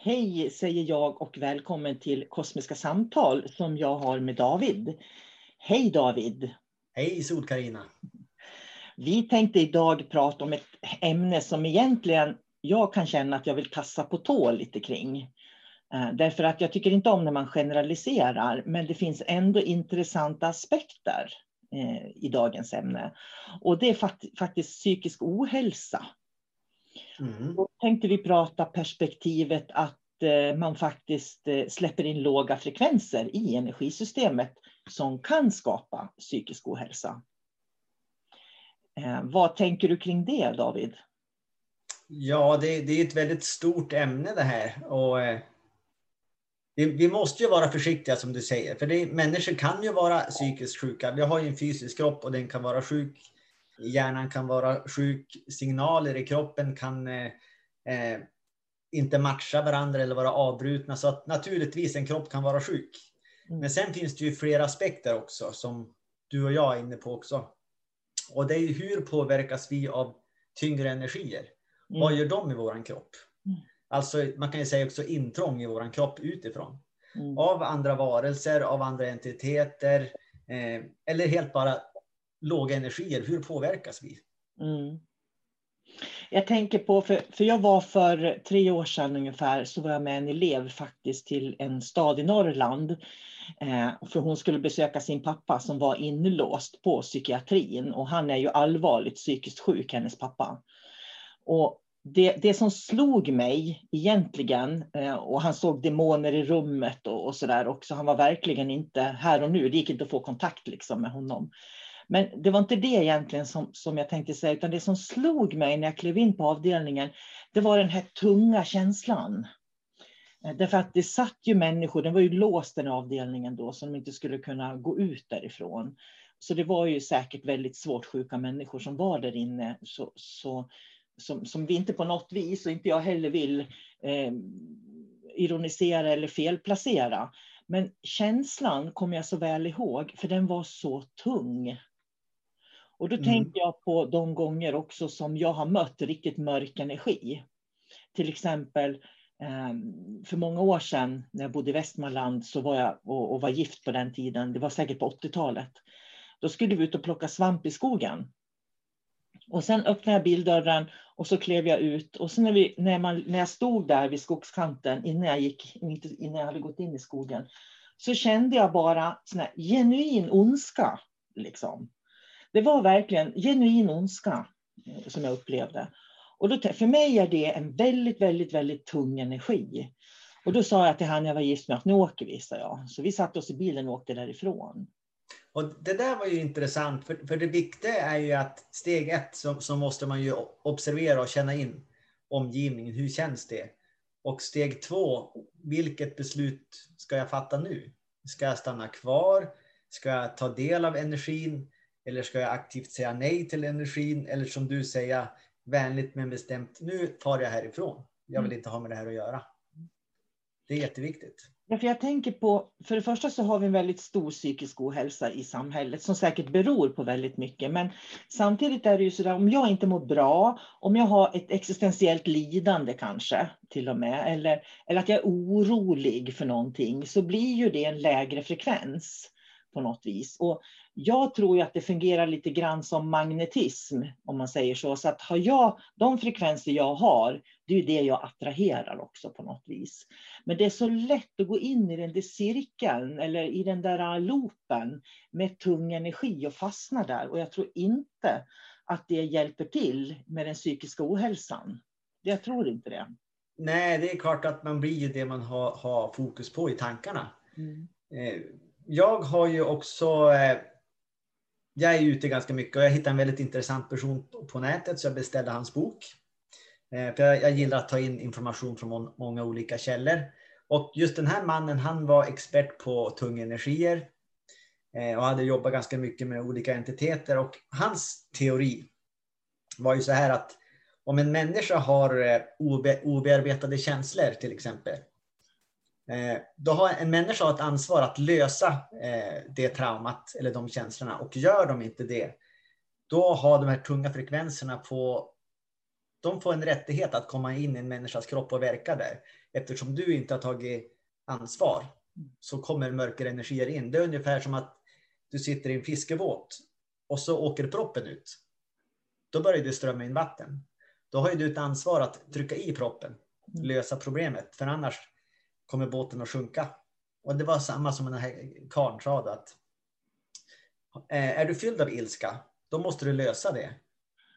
Hej säger jag och välkommen till Kosmiska samtal som jag har med David. Hej David! Hej Sol-Carina! Vi tänkte idag prata om ett ämne som egentligen jag kan känna att jag vill tassa på tå lite kring. Eh, därför att jag tycker inte om när man generaliserar, men det finns ändå intressanta aspekter eh, i dagens ämne. Och det är faktiskt psykisk ohälsa. Mm. Då tänkte vi prata perspektivet att eh, man faktiskt eh, släpper in låga frekvenser i energisystemet som kan skapa psykisk ohälsa. Eh, vad tänker du kring det David? Ja, det, det är ett väldigt stort ämne det här. Och, vi, vi, måste ju vara försiktiga som du säger, för det, människor kan ju vara psykiskt sjuka. Vi har ju en fysisk kropp och den kan vara sjuk hjärnan kan vara sjuk, signaler i kroppen kan eh, eh, inte matcha varandra eller vara avbrutna. Så att naturligtvis en kropp kan vara sjuk. Mm. Men sen finns det ju flera aspekter också som du och jag är inne på också. Och det är ju hur påverkas vi av tyngre energier? Mm. Vad gör de i våran kropp? Mm. Alltså man kan ju säga också intrång i våran kropp utifrån. Mm. Av andra varelser, av andra entiteter eh, eller helt bara låga energier, hur påverkas vi? Mm. Jag tänker på, för, för jag var för tre år sedan ungefär, så var jag med en elev faktiskt till en stad i Norrland. Eh, för hon skulle besöka sin pappa som var inlåst på psykiatrin och han är ju allvarligt psykiskt sjuk, hennes pappa. Och det, det som slog mig egentligen, eh, och han såg demoner i rummet och, och sådär också, han var verkligen inte här och nu, det gick inte att få kontakt liksom med honom. Men det var inte det egentligen som, som jag tänkte säga, utan det som slog mig när jag klev in på avdelningen, det var den här tunga känslan. Eh, därför att det satt ju människor, den var ju låst den avdelningen då, så de inte skulle kunna gå ut därifrån. Så det var ju säkert väldigt svårt sjuka människor som var där inne. Så, så, som, som vi inte på något vis, och inte jag heller vill, eh, ironisera eller felplacera. Men känslan kommer jag så väl ihåg, för den var så tung. Och då mm. tänker jag på de gånger också som jag har mött riktigt mörk energi. Till exempel ehm, för många år sedan när jag bodde i Västmanland så var jag och, och var gift på den tiden. Det var säkert på 80-talet. Då skulle vi ut och plocka svamp i skogen. Och sen öppnade jag bildörren och så klev jag ut. Och sen när, vi, när, man, när jag stod där vid skogskanten innan jag, gick, innan jag hade gått in i skogen, så kände jag bara sån genuin ondska. Liksom. Det var verkligen genuin ondska eh, som jag upplevde. Och då, för mig är det en väldigt, väldigt, väldigt tung energi. Och då sa jag till han jag var gift med att nu åker vi, sa jag. Så vi satte oss i bilen och åkte därifrån. Och det där var ju intressant, för, för det viktiga är ju att steg ett så, så måste man ju observera och känna in omgivningen. Hur känns det? Och steg två, vilket beslut ska jag fatta nu? Ska jag stanna kvar? Ska jag ta del av energin? Eller ska jag aktivt säga nej till energin? Eller som du säger, vänligt men bestämt, nu far jag härifrån. Jag vill mm. inte ha med det här att göra. Det är jätteviktigt. Ja, för jag tänker på, för det första så har vi en väldigt stor psykisk ohälsa i samhället som säkert beror på väldigt mycket. Men samtidigt är det ju så där om jag inte mår bra, om jag har ett existentiellt lidande kanske till och med, eller, eller att jag är orolig för någonting, så blir ju det en lägre frekvens på något vis. Och jag tror ju att det fungerar lite grann som magnetism, om man säger så. Så att har jag de frekvenser jag har, det är ju det jag attraherar också på något vis. Men det är så lätt att gå in i den där cirkeln eller i den där loopen med tung energi och fastna där. Och jag tror inte att det hjälper till med den psykiska ohälsan. Jag tror inte det. Nej, det är klart att man blir det man har, har fokus på i tankarna. Mm. Eh, jag har ju också eh, jag är ute ganska mycket och jag hittade en väldigt intressant person på nätet så jag beställde hans bok. Eh, för jag, jag gillar att ta in information från många olika källor. Och just den här mannen, han var expert på tunga energier eh, och hade jobbat ganska mycket med olika entiteter. Och hans teori var ju så här att om en människa har eh, obe, obearbetade känslor till exempel, då har en människa ett ansvar att lösa eh, det traumat eller de känslorna och gör de inte det, då har de här tunga frekvenserna på de får en rättighet att komma in i en människas kropp och verka där. Eftersom du inte har tagit ansvar så kommer mörkare energier in. Det är ungefär som att du sitter i en fiskebåt och så åker proppen ut. Då börjar det strömma in vatten. Då har du ett ansvar att trycka i proppen, lösa problemet. För annars kommer båten att sjunka. Och det var samma som den här karln sa att eh, är du fylld av ilska, då måste du lösa det.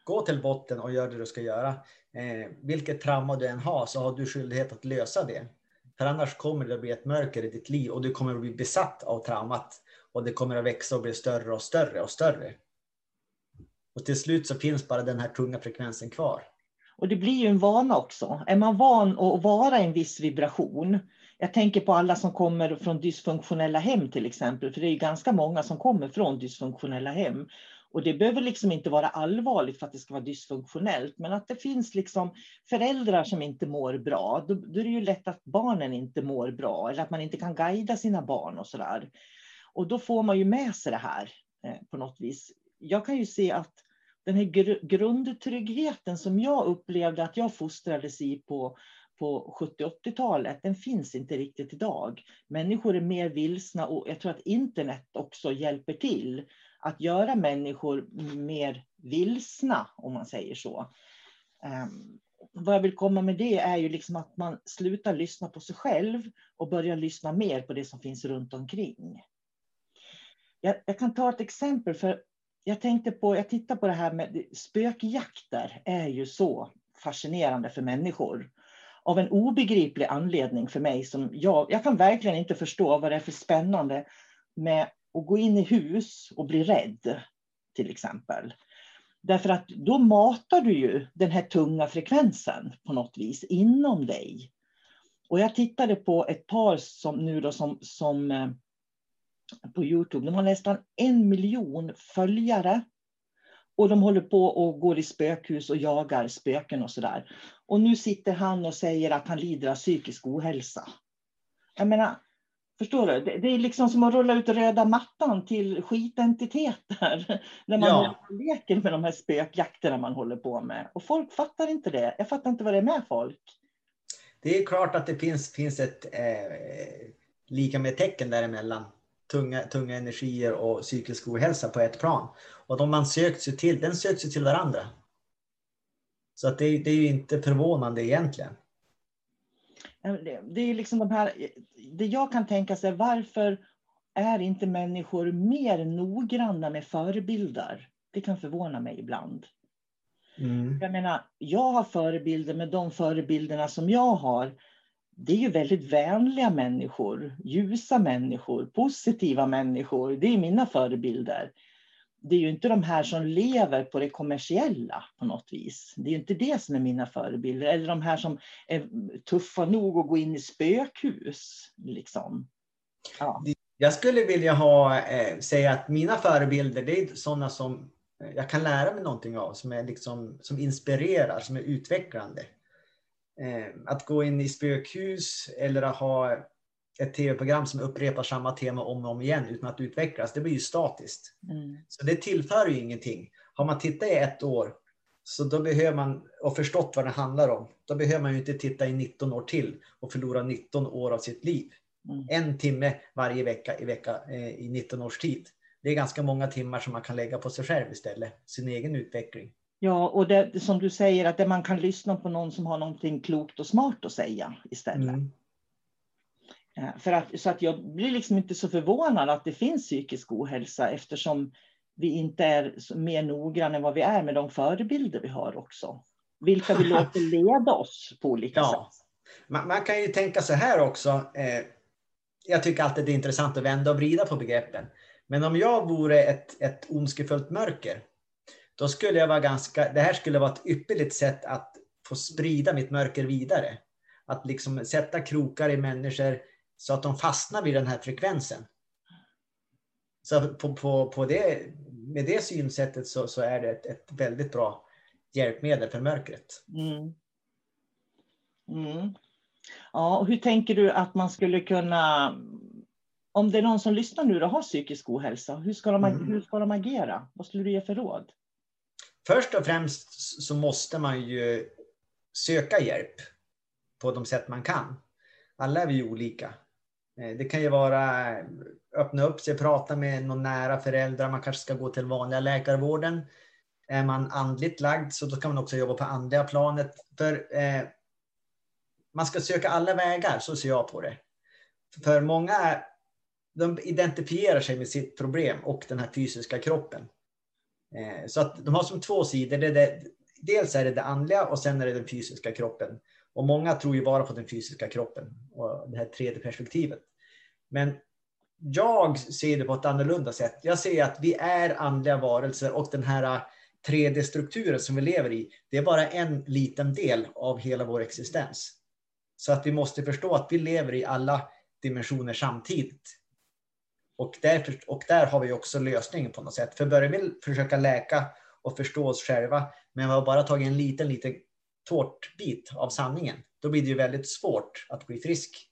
Gå till botten och gör det du ska göra. Eh, vilket trauma du än har så har du skyldighet att lösa det. För annars kommer det att bli ett mörker i ditt liv och du kommer att bli besatt av traumat. Och det kommer att växa och bli större och större och större. Och till slut så finns bara den här tunga frekvensen kvar. Och det blir ju en vana också. Är man van att vara i en viss vibration jag tänker på alla som kommer från dysfunktionella hem till exempel, för det är ganska många som kommer från dysfunktionella hem. Och det behöver liksom inte vara allvarligt för att det ska vara dysfunktionellt, men att det finns liksom föräldrar som inte mår bra, då, då är det ju lätt att barnen inte mår bra, eller att man inte kan guida sina barn och sådär. Och då får man ju med sig det här eh, på något vis. Jag kan ju se att den här gr grundtryggheten som jag upplevde att jag fostrades i på på 70-80-talet, den finns inte riktigt idag. Människor är mer vilsna och jag tror att internet också hjälper till att göra människor mer vilsna, om man säger så. Um, vad jag vill komma med det är ju liksom att man slutar lyssna på sig själv och börjar lyssna mer på det som finns runt omkring. Jag, jag kan ta ett exempel, för jag tänkte på, jag tittar på det här med spökjakter är ju så fascinerande för människor av en obegriplig anledning för mig. Som jag, jag kan verkligen inte förstå vad det är för spännande med att gå in i hus och bli rädd. till exempel. Därför att då matar du ju den här tunga frekvensen på något vis inom dig. Och jag tittade på ett par som nu då som, som eh, på Youtube. De har nästan en miljon följare. Och de håller på och går i spökhus och jagar spöken och sådär. Och nu sitter han och säger att han lider av psykisk ohälsa. Jag menar, Förstår du? Det, det, är liksom som att rulla ut röda mattan till skitentiteter. När man ja. leker med de här spökjakterna man håller på med. Och folk fattar inte det. Jag fattar inte vad det är med folk. Det är klart att det finns, finns ett eh, lika med tecken däremellan. Tunga, tunga energier och psykisk ohälsa på ett plan. Och de man sökt sig till, den söks sig till varandra. Så att det, det är ju inte förvånande egentligen. Det är liksom de här, det jag kan tänka sig, varför är inte människor mer noggranna med förebilder? Det kan förvåna mig ibland. Mm. Jag menar, jag har förebilder, men de förebilderna som jag har, det är ju väldigt vänliga människor, ljusa människor, positiva människor. Det är mina förebilder det är ju inte de här som lever på det kommersiella på något vis. Det är ju inte det som är mina förebilder. Eller de här som är tuffa nog att gå in i spökhus. Liksom. Ja. Jag skulle vilja ha, eh, säga att mina förebilder, det är sådana som jag kan lära mig någonting av, som, är liksom, som inspirerar, som är utvecklande. Eh, att gå in i spökhus eller att ha ett tv-program som upprepar samma tema om och om igen utan att utvecklas, det blir ju statiskt. Mm. Så det tillför ju ingenting. Har man tittat i ett år så då behöver man, och förstått vad det handlar om, då behöver man ju inte titta i 19 år till och förlora 19 år av sitt liv. Mm. En timme varje vecka i, vecka eh, i 19 års tid. Det är ganska många timmar som man kan lägga på sig själv istället, sin egen utveckling. Ja, och det, som du säger, att man kan lyssna på någon som har någonting klokt och smart att säga istället. Mm. Eh, för att, så att jag blir liksom inte så förvånad att det finns psykisk ohälsa eftersom vi inte är mer noggranna än vad vi är med de förebilder vi har också. Vilka vi låter leda oss på olika ja. sätt. Man, man, kan ju tänka så här också. Eh, jag tycker alltid det är intressant att vända och vrida på begreppen. Men om jag vore ett, ett ondskefullt mörker, då skulle jag vara ganska, det här skulle vara ett ypperligt sätt att få sprida mitt mörker vidare. Att liksom sätta krokar i människor, så att de fastnar vid den här frekvensen. Så på, på, på det, med det synsättet så, så är det ett, ett, väldigt bra hjälpmedel för mörkret. Mm. Mm. Ja, och hur tänker du att man skulle kunna, om det är någon som lyssnar nu och har psykisk ohälsa, hur ska, de, mm. hur ska de agera? Vad skulle du ge för råd? Först och främst så måste man ju söka hjälp på de sätt man kan. Alla är vi olika. Eh, det kan ju vara öppna upp sig, prata med någon nära föräldrar. Man kanske ska gå till vanliga läkarvården. Är man andligt lagd så då kan man också jobba på andliga planet. För eh, man ska söka alla vägar, så ser jag på det. För många de identifierar sig med sitt problem och den här fysiska kroppen. Eh, så att de har som två sidor. Det är det, dels är det det andliga och sen är det den fysiska kroppen. Och många tror ju bara på den fysiska kroppen och det här tredje perspektivet. Men jag ser det på ett annorlunda sätt. Jag ser att vi är andliga varelser och den här 3D-strukturen som vi lever i, det är bara en liten del av hela vår existens. Så att vi måste förstå att vi lever i alla dimensioner samtidigt. Och, därför, och där har vi också lösningen på något sätt. För börjar vi försöka läka och förstå oss själva, men vi har bara tagit en liten, liten tårtbit av sanningen, då blir det ju väldigt svårt att bli frisk.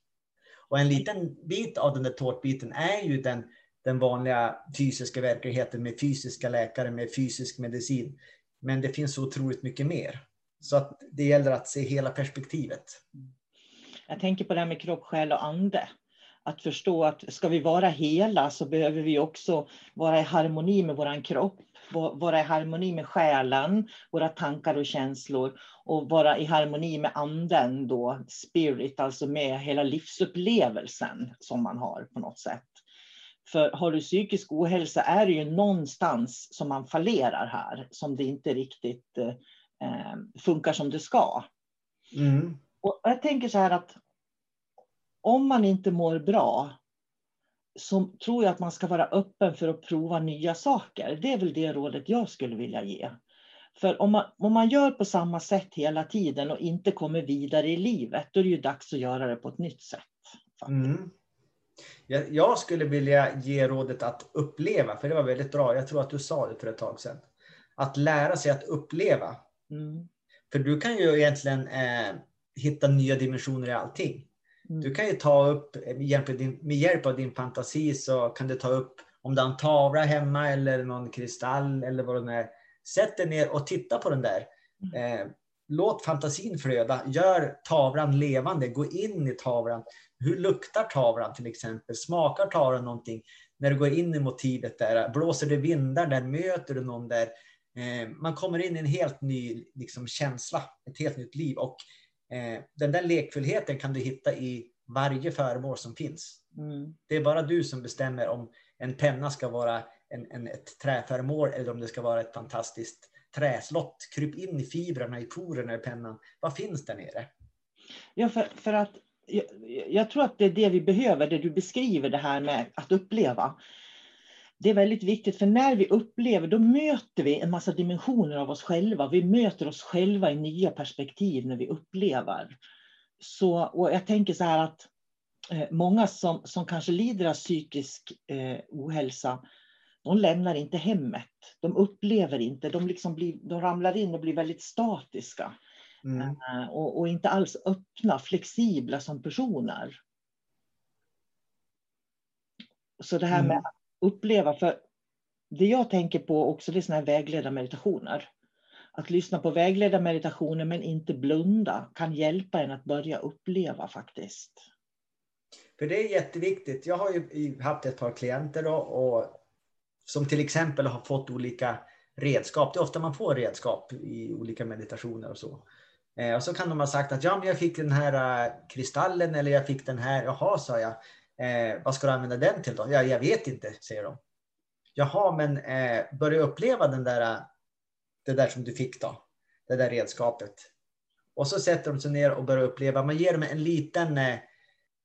Och en liten bit av den där tårtbiten är ju den, den vanliga fysiska verkligheten med fysiska läkare, med fysisk medicin. Men det finns så otroligt mycket mer. Så att det gäller att se hela perspektivet. Jag tänker på det här med kropp, själ och ande. Att förstå att ska vi vara hela så behöver vi också vara i harmoni med vår kropp, vara i harmoni med själen, våra tankar och känslor och vara i harmoni med anden då, spirit, alltså med hela livsupplevelsen som man har på något sätt. För har du psykisk ohälsa är det ju någonstans som man fallerar här, som det inte riktigt eh, funkar som det ska. Mm. Och jag tänker så här att om man inte mår bra, så tror jag att man ska vara öppen för att prova nya saker. Det är väl det rådet jag skulle vilja ge. För om man, om man gör på samma sätt hela tiden och inte kommer vidare i livet, då är det ju dags att göra det på ett nytt sätt. Mm. Jag skulle vilja ge rådet att uppleva, för det var väldigt bra. Jag tror att du sa det för ett tag sedan. Att lära sig att uppleva. Mm. För du kan ju egentligen eh, hitta nya dimensioner i allting. Mm. Du kan ju ta upp, med hjälp, av din, med hjälp av din fantasi så kan du ta upp om du har en tavla hemma eller någon kristall eller vad det är. Sätt dig ner och titta på den där. Mm. Eh, låt fantasin flöda. Gör tavlan levande. Gå in i tavlan. Hur luktar tavlan till exempel? Smakar tavlan någonting? När du går in i motivet där. Blåser det vindar där? Möter du någon där? Eh, man kommer in i en helt ny liksom, känsla. Ett helt nytt liv. Och eh, den där lekfullheten kan du hitta i varje föremål som finns. Mm. Det är bara du som bestämmer om en penna ska vara en, en, ett träföremål eller om det ska vara ett fantastiskt träslott. Kryp in i fibrerna, i porerna i pennan. Vad finns där nere? Ja, för, för att jag, jag, tror att det är det vi behöver, det du beskriver det här med att uppleva. Det är väldigt viktigt, för när vi upplever, då möter vi en massa dimensioner av oss själva. Vi möter oss själva i nya perspektiv när vi upplever. Så, och jag tänker så här att eh, många som, som kanske lider av psykisk eh, ohälsa, de lämnar inte hemmet. De upplever inte, de, liksom blir, de ramlar in och blir väldigt statiska. Mm. Uh, och, och, inte alls öppna, flexibla som personer. Så det här mm. med att uppleva, för det jag tänker på också det är såna här vägledda meditationer. Att lyssna på vägledda meditationer men inte blunda kan hjälpa en att börja uppleva faktiskt. För det är jätteviktigt. Jag har ju haft ett par klienter då, och som till exempel har fått olika redskap. Det är ofta man får redskap i olika meditationer och så. Eh, och så kan de ha sagt att ja, men jag fick den här eh, kristallen eller jag fick den här. Jaha, sa jag. Eh, vad ska du använda den till då? Ja, jag vet inte, säger de. Jaha, men eh, börja uppleva den där, det där som du fick då. Det där redskapet. Och så sätter de sig ner och börjar uppleva. Man ger dem en liten eh,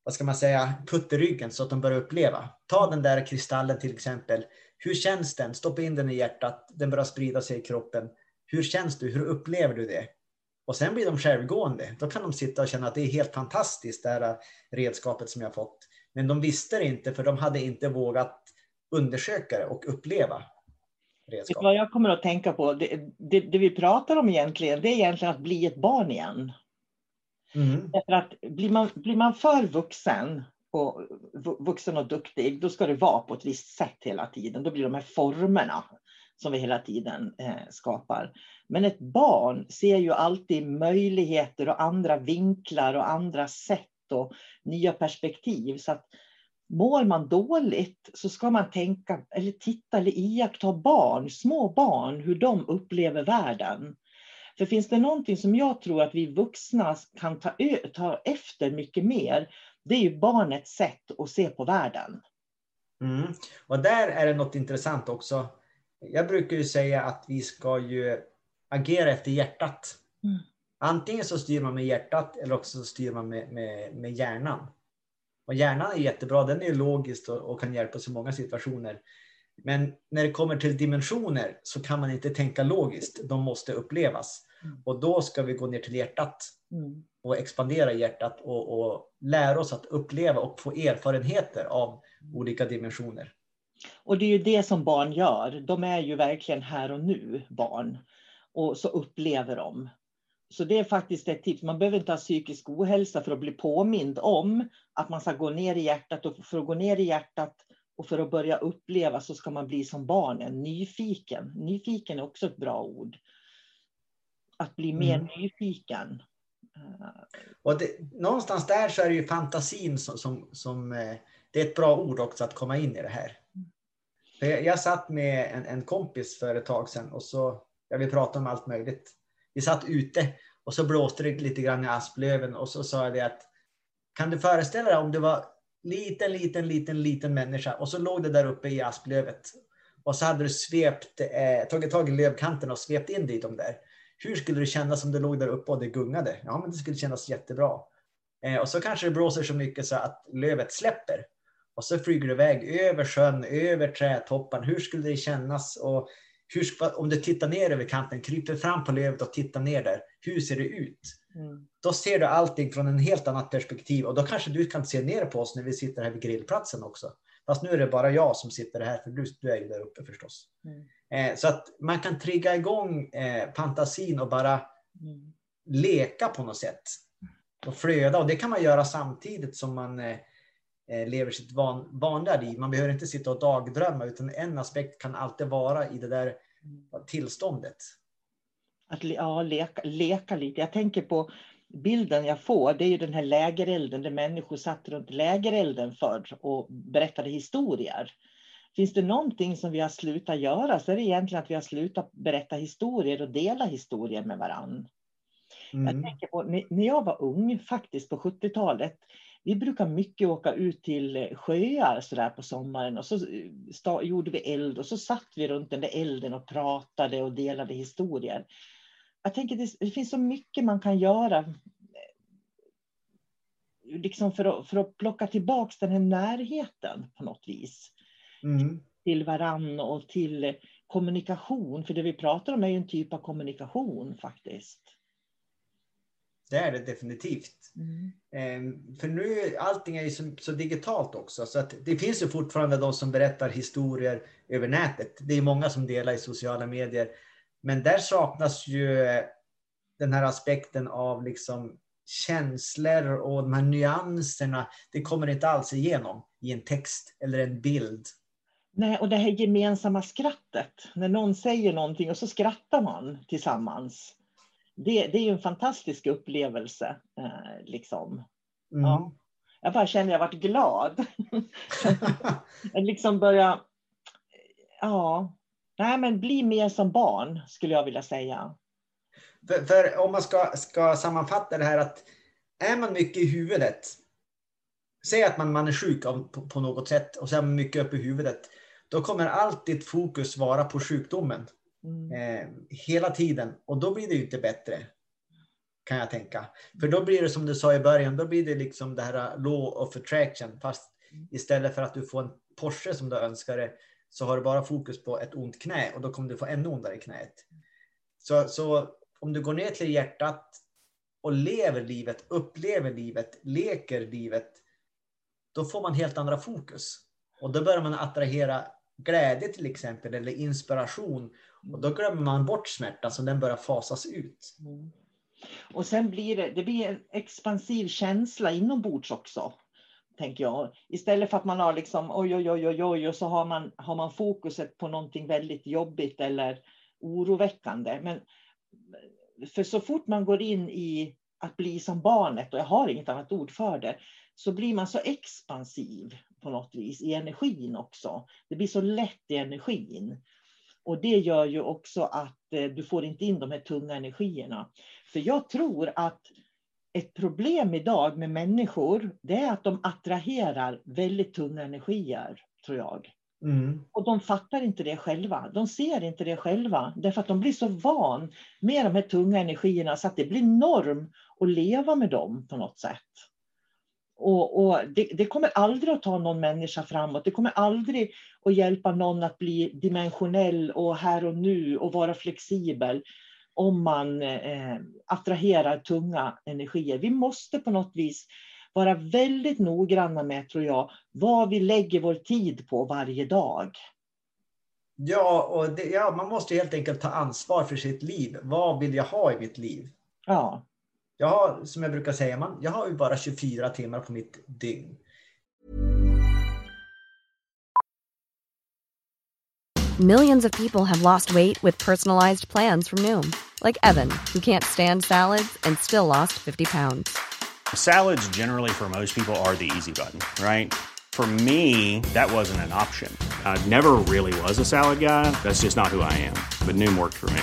vad ska man säga, putt i ryggen så att de börjar uppleva. Ta den där kristallen till exempel. Hur känns den? Stoppa in den i hjärtat. Den börjar sprida sig i kroppen. Hur känns du? Hur upplever du det? Och sen blir de självgående. Då kan de sitta och känna att det är helt fantastiskt det här redskapet som jag fått. Men de visste det inte för de hade inte vågat undersöka det och uppleva redskapet. Vad jag kommer att tänka på, det, det, det, vi pratar om egentligen, det är egentligen att bli ett barn igen. Mm. Därför att blir man, blir man för vuxen och vuxen och duktig, då ska det vara på ett visst sätt hela tiden. Då blir de här formerna som vi hela tiden eh, skapar. Men ett barn ser ju alltid möjligheter och andra vinklar och andra sätt och nya perspektiv. Så att mår man dåligt så ska man tänka eller titta eller iaktta barn, små barn, hur de upplever världen. För finns det någonting som jag tror att vi vuxna kan ta, ta efter mycket mer, det är ju barnets sätt att se på världen. Mm. Och där är det något intressant också. Jag brukar ju säga att vi ska ju agera efter hjärtat. Mm. Antingen så styr man med hjärtat eller också så styr man med, med, med hjärnan. Och hjärnan är jättebra, den är logisk och, och kan hjälpa oss i många situationer. Men när det kommer till dimensioner så kan man inte tänka logiskt, de måste upplevas. Mm. Och då ska vi gå ner till hjärtat mm. och expandera hjärtat och, och lära oss att uppleva och få erfarenheter av olika dimensioner. Och det är ju det som barn gör. De är ju verkligen här och nu, barn. Och så upplever de. Så det är faktiskt ett tips. Man behöver inte ha psykisk ohälsa för att bli påmind om att man ska gå ner i hjärtat. Och för att gå ner i hjärtat och för att börja uppleva så ska man bli som barnen, nyfiken. Nyfiken är också ett bra ord. Att bli mer mm. nyfiken. Och det, någonstans där så är det ju fantasin som, som, som, eh, det är ett bra ord också att komma in i det här. För jag, jag satt med en, en kompis för ett tag sedan och så, ja, vi pratade om allt möjligt. Vi satt ute och så blåste det lite grann i asplöven och så sa jag det att kan du föreställa dig om det var liten, liten, liten, liten människa och så låg det där uppe i asplövet. Och så hade du svept, eh, tagit tag i lövkanten och svept in dit de där. Hur skulle det kännas om det låg där uppe och det gungade? Ja, men det skulle kännas jättebra. Eh, och så kanske det blåser så mycket så att lövet släpper. och så flyger du iväg över sjön, över trädtopparna. Hur skulle det kännas? Och hur, om du tittar ner över kanten, kryper fram på lövet och tittar ner där. Hur ser det ut? Mm. Då ser du allting från en helt annat perspektiv och då kanske du kan se ner på oss när vi sitter här vid grillplatsen också. Fast nu är det bara jag som sitter här, för du, du är ju där uppe förstås. Mm. Eh, så att man kan trigga igång eh, fantasin och bara mm. leka på något sätt. Och flöda. Och det kan man göra samtidigt som man eh, eh, lever sitt van, vanliga liv. Man behöver inte sitta och dagdrömma, utan en aspekt kan alltid vara i det där tillståndet. Att ja, leka, leka lite. Jag tänker på bilden jag får, det är ju den här lägerelden där människor satt runt lägerelden förr och berättade historier. Finns det någonting som vi har slutat göra så är det egentligen att vi har slutat berätta historier och dela historier med varann. Mm. Jag tänker på när jag var ung, faktiskt på 70-talet, vi brukar mycket åka ut till sjöar så där på sommaren och så gjorde vi eld och så satt vi runt den där elden och pratade och delade historier. Jag tänker det, det finns så mycket man kan göra liksom för, att, för att plocka tillbaka den här närheten på något vis. Mm. Till varann och till kommunikation. För det vi pratar om är ju en typ av kommunikation faktiskt. Det är det definitivt. Mm. Ehm, för nu, allting är ju så, så, digitalt också, så att det finns ju fortfarande de som berättar historier över nätet. Det är många som delar i sociala medier. Men där saknas ju den här aspekten av liksom känslor och de här nyanserna. Det kommer inte alls igenom i en text eller en bild. Nej, och det här gemensamma skrattet. När någon säger någonting och så skrattar man tillsammans. Det, det är ju en fantastisk upplevelse. Eh, liksom. Mm. Ja. Jag bara känner att jag varit glad. jag liksom börja... Ja. Nej, men bli mer som barn, skulle jag vilja säga. För, för, om man ska, ska sammanfatta det här att är man mycket i huvudet, säg att man, man är sjuk av, på, på, något sätt och så är man mycket uppe i huvudet, då kommer alltid fokus vara på sjukdomen. Mm. Eh, hela tiden. Och då blir det ju inte bättre. Kan jag tänka. För då blir det som du sa i början, då blir det liksom det här law of attraction. Fast istället för att du får en Porsche som du önskar det, så har du bara fokus på ett ont knä och då kommer du få ännu ondare i knät. Så, så om du går ner till hjärtat och lever livet, upplever livet, leker livet, då får man helt andra fokus. Och då börjar man attrahera glädje till exempel, eller inspiration. Och då glömmer man bort smärta, så den börjar fasas ut. Mm. Och sen blir det, det blir en expansiv känsla inombords också. Tänker jag. Istället för att man har liksom oj, oj, oj, oj, oj och så har man, har man fokuset på någonting väldigt jobbigt eller oroväckande. Men för så fort man går in i att bli som barnet, och jag har inget annat ord för det, så blir man så expansiv på något vis i energin också. Det blir så lätt i energin. Och det gör ju också att eh, du får inte in de här tunga energierna. För jag tror att ett problem idag med människor, det är att de attraherar väldigt tunga energier, tror jag. Mm. Och de fattar inte det själva. De ser inte det själva, därför att de blir så van med de här tunga energierna så att det blir norm att leva med dem på något sätt. Och, och det, det, kommer aldrig att ta någon människa framåt. Det kommer aldrig att hjälpa någon att bli dimensionell och här och nu och vara flexibel om man eh, attraherar tunga energier. Vi måste på något vis vara väldigt noggranna med, tror jag, vad vi lägger vår tid på varje dag. Ja, och det, ja, man måste helt enkelt ta ansvar för sitt liv. Vad vill jag ha i mitt liv? Ja. Jag har, som jag brukar säga, man, jag har ju bara 24 timmar på mitt dygn. Millions of people have lost weight with personalized plans from Noom. Like Evan, who can't stand salads and still lost 50 pounds. Salads generally for most people are the easy button, right? For me, that wasn't an option. I never really was a salad guy. That's just not who I am. But Noom worked for me.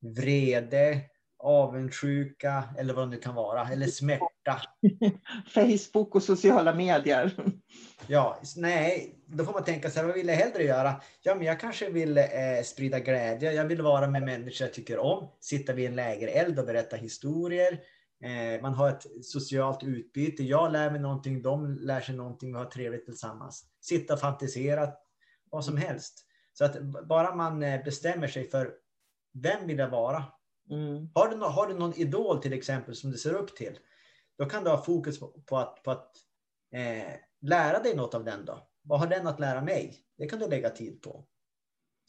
vrede, avundsjuka eller vad det nu kan vara, eller smärta? Facebook och sociala medier. Ja, nej, då får man tänka sig vad vill jag hellre göra? Ja, men jag kanske vill eh, sprida glädje. Jag vill vara med människor jag tycker om, sitta vid en lägereld och berätta historier. Eh, man har ett socialt utbyte. Jag lär mig någonting, de lär sig någonting och har trevligt tillsammans. Sitta och fantisera, vad som helst. Så att bara man eh, bestämmer sig för vem vill jag vara? Mm. Har, du no har du någon idol till exempel som du ser upp till? Då kan du ha fokus på, på att, på att eh, lära dig något av den då. Vad har den att lära mig? Det kan du lägga tid på.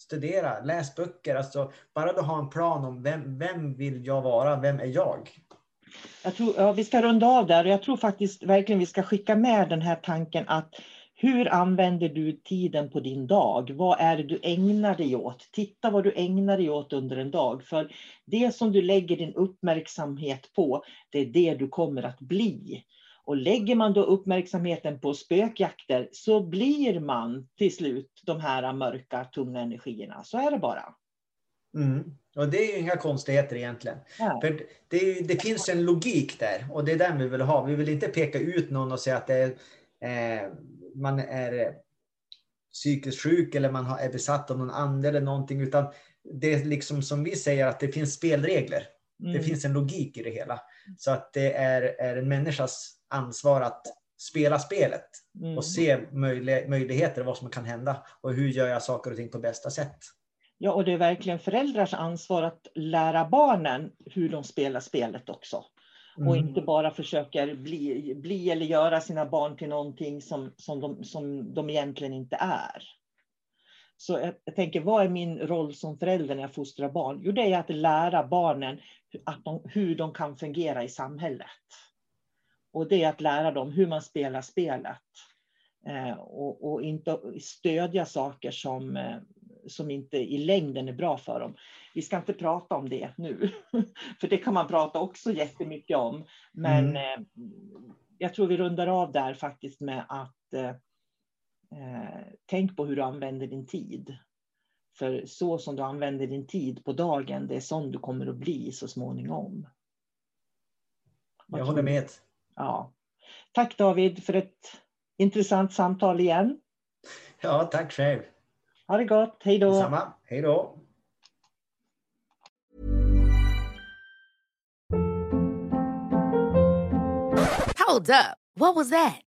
Studera, läs böcker. Alltså, bara du har en plan om vem, vem vill jag vara? Vem är jag? Jag tror, ja, vi ska runda av där jag tror faktiskt verkligen vi ska skicka med den här tanken att hur använder du tiden på din dag? Vad är det du ägnar dig åt? Titta vad du ägnar dig åt under en dag. För det som du lägger din uppmärksamhet på, det är det du kommer att bli. Och lägger man då uppmärksamheten på spökjakter så blir man till slut de här mörka, tunga energierna. Så är det bara. Mm. Och det är ju inga konstigheter egentligen. Ja. För det, det, finns en logik där och det är den vi vill ha. Vi vill inte peka ut någon och säga att det är, man är psykiskt sjuk eller man är besatt av någon ande eller någonting. Utan det är liksom som vi säger att det finns spelregler. Mm. Det finns en logik i det hela. Så att det är, är en människas ansvar att spela spelet Mm. och se möjlig, möjligheter, vad som kan hända och hur gör jag saker och ting på bästa sätt. Ja, och det är verkligen föräldrars ansvar att lära barnen hur de spelar spelet också. Och Mm. inte bara försöker bli, bli eller göra sina barn till någonting som, som, de, som de egentligen inte är. Så jag, jag tänker, vad är min roll som förälder när jag fostrar barn? Jo, det är att lära barnen att de, hur de kan fungera i samhället. Och det är att lära dem hur man spelar spelet. Eh, och, och inte stödja saker som, eh, som inte i längden är bra för dem. Vi ska inte prata om det nu, för det kan man prata också jättemycket om. Men Mm. eh, jag tror vi rundar av där faktiskt med att eh, eh, tänk på hur du använder din tid. För så som du använder din tid på dagen, det är sån du kommer att bli så småningom. Vad Jag håller med. Ja. Tack David för ett intressant samtal igen. Ja, tack själv. Ha det gott, hej då! Detsamma. Hej då. Hold up. What was that?